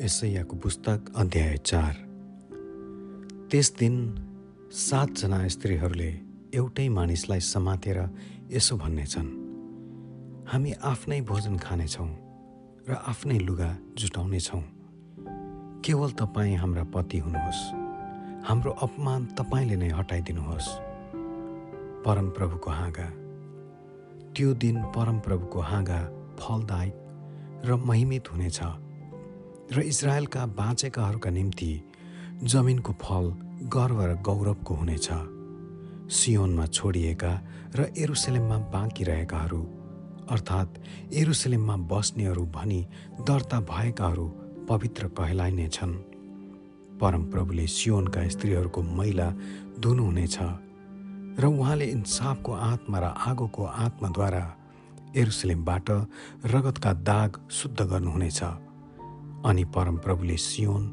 यसैयाको पुस्तक अध्याय चार। त्यस दिन सातजना स्त्रीहरूले एउटै मानिसलाई समातेर यसो भन्नेछन् हामी आफ्नै भोजन खानेछौँ र आफ्नै लुगा जुटाउनेछौँ। केवल तपाईँ हाम्रा पति हुनुहोस् हाम्रो अपमान तपाईँले नै हटाइदिनुहोस्। परमप्रभुको हाँगा। त्यो दिन परमप्रभुको हाँगा फलदायक र महिमित हुनेछ। र इजरायलका बाँचेकाहरूका निम्ति जमिनको फल गर्व र गौरवको हुनेछ। सियोनमा छोडिएका र एरुसलेममा बाँकी रहेकाहरू अर्थात् एरुसलेममा बस्नेहरू भनी दर्ता भएकाहरू पवित्र कहलाइनेछन् परमप्रभुले सियोनका स्त्रीहरूको मैला धुनुहुनेछ र उहाँले इन्साफको आत्मा र आगोको आत्माद्वारा एरुसलेमबाट रगतका दाग शुद्ध गर्नुहुनेछ। अनि परमप्रभुले सियोन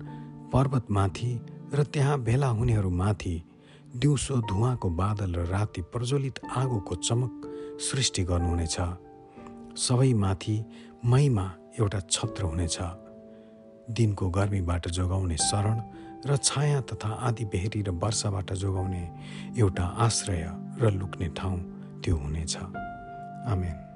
पर्वतमाथि र त्यहाँ भेला हुनेहरूमाथि दिउँसो धुवाको बादल र राति प्रज्वलित आगोको चमक सृष्टि गर्नुहुनेछ। सबैमाथि मैमा एउटा छत्र हुनेछ। दिनको गर्मीबाट जोगाउने शरण र छाया तथा आदि बेहरी र वर्षाबाट जोगाउने एउटा आश्रय र लुक्ने ठाउँ त्यो हुनेछ। आमेन।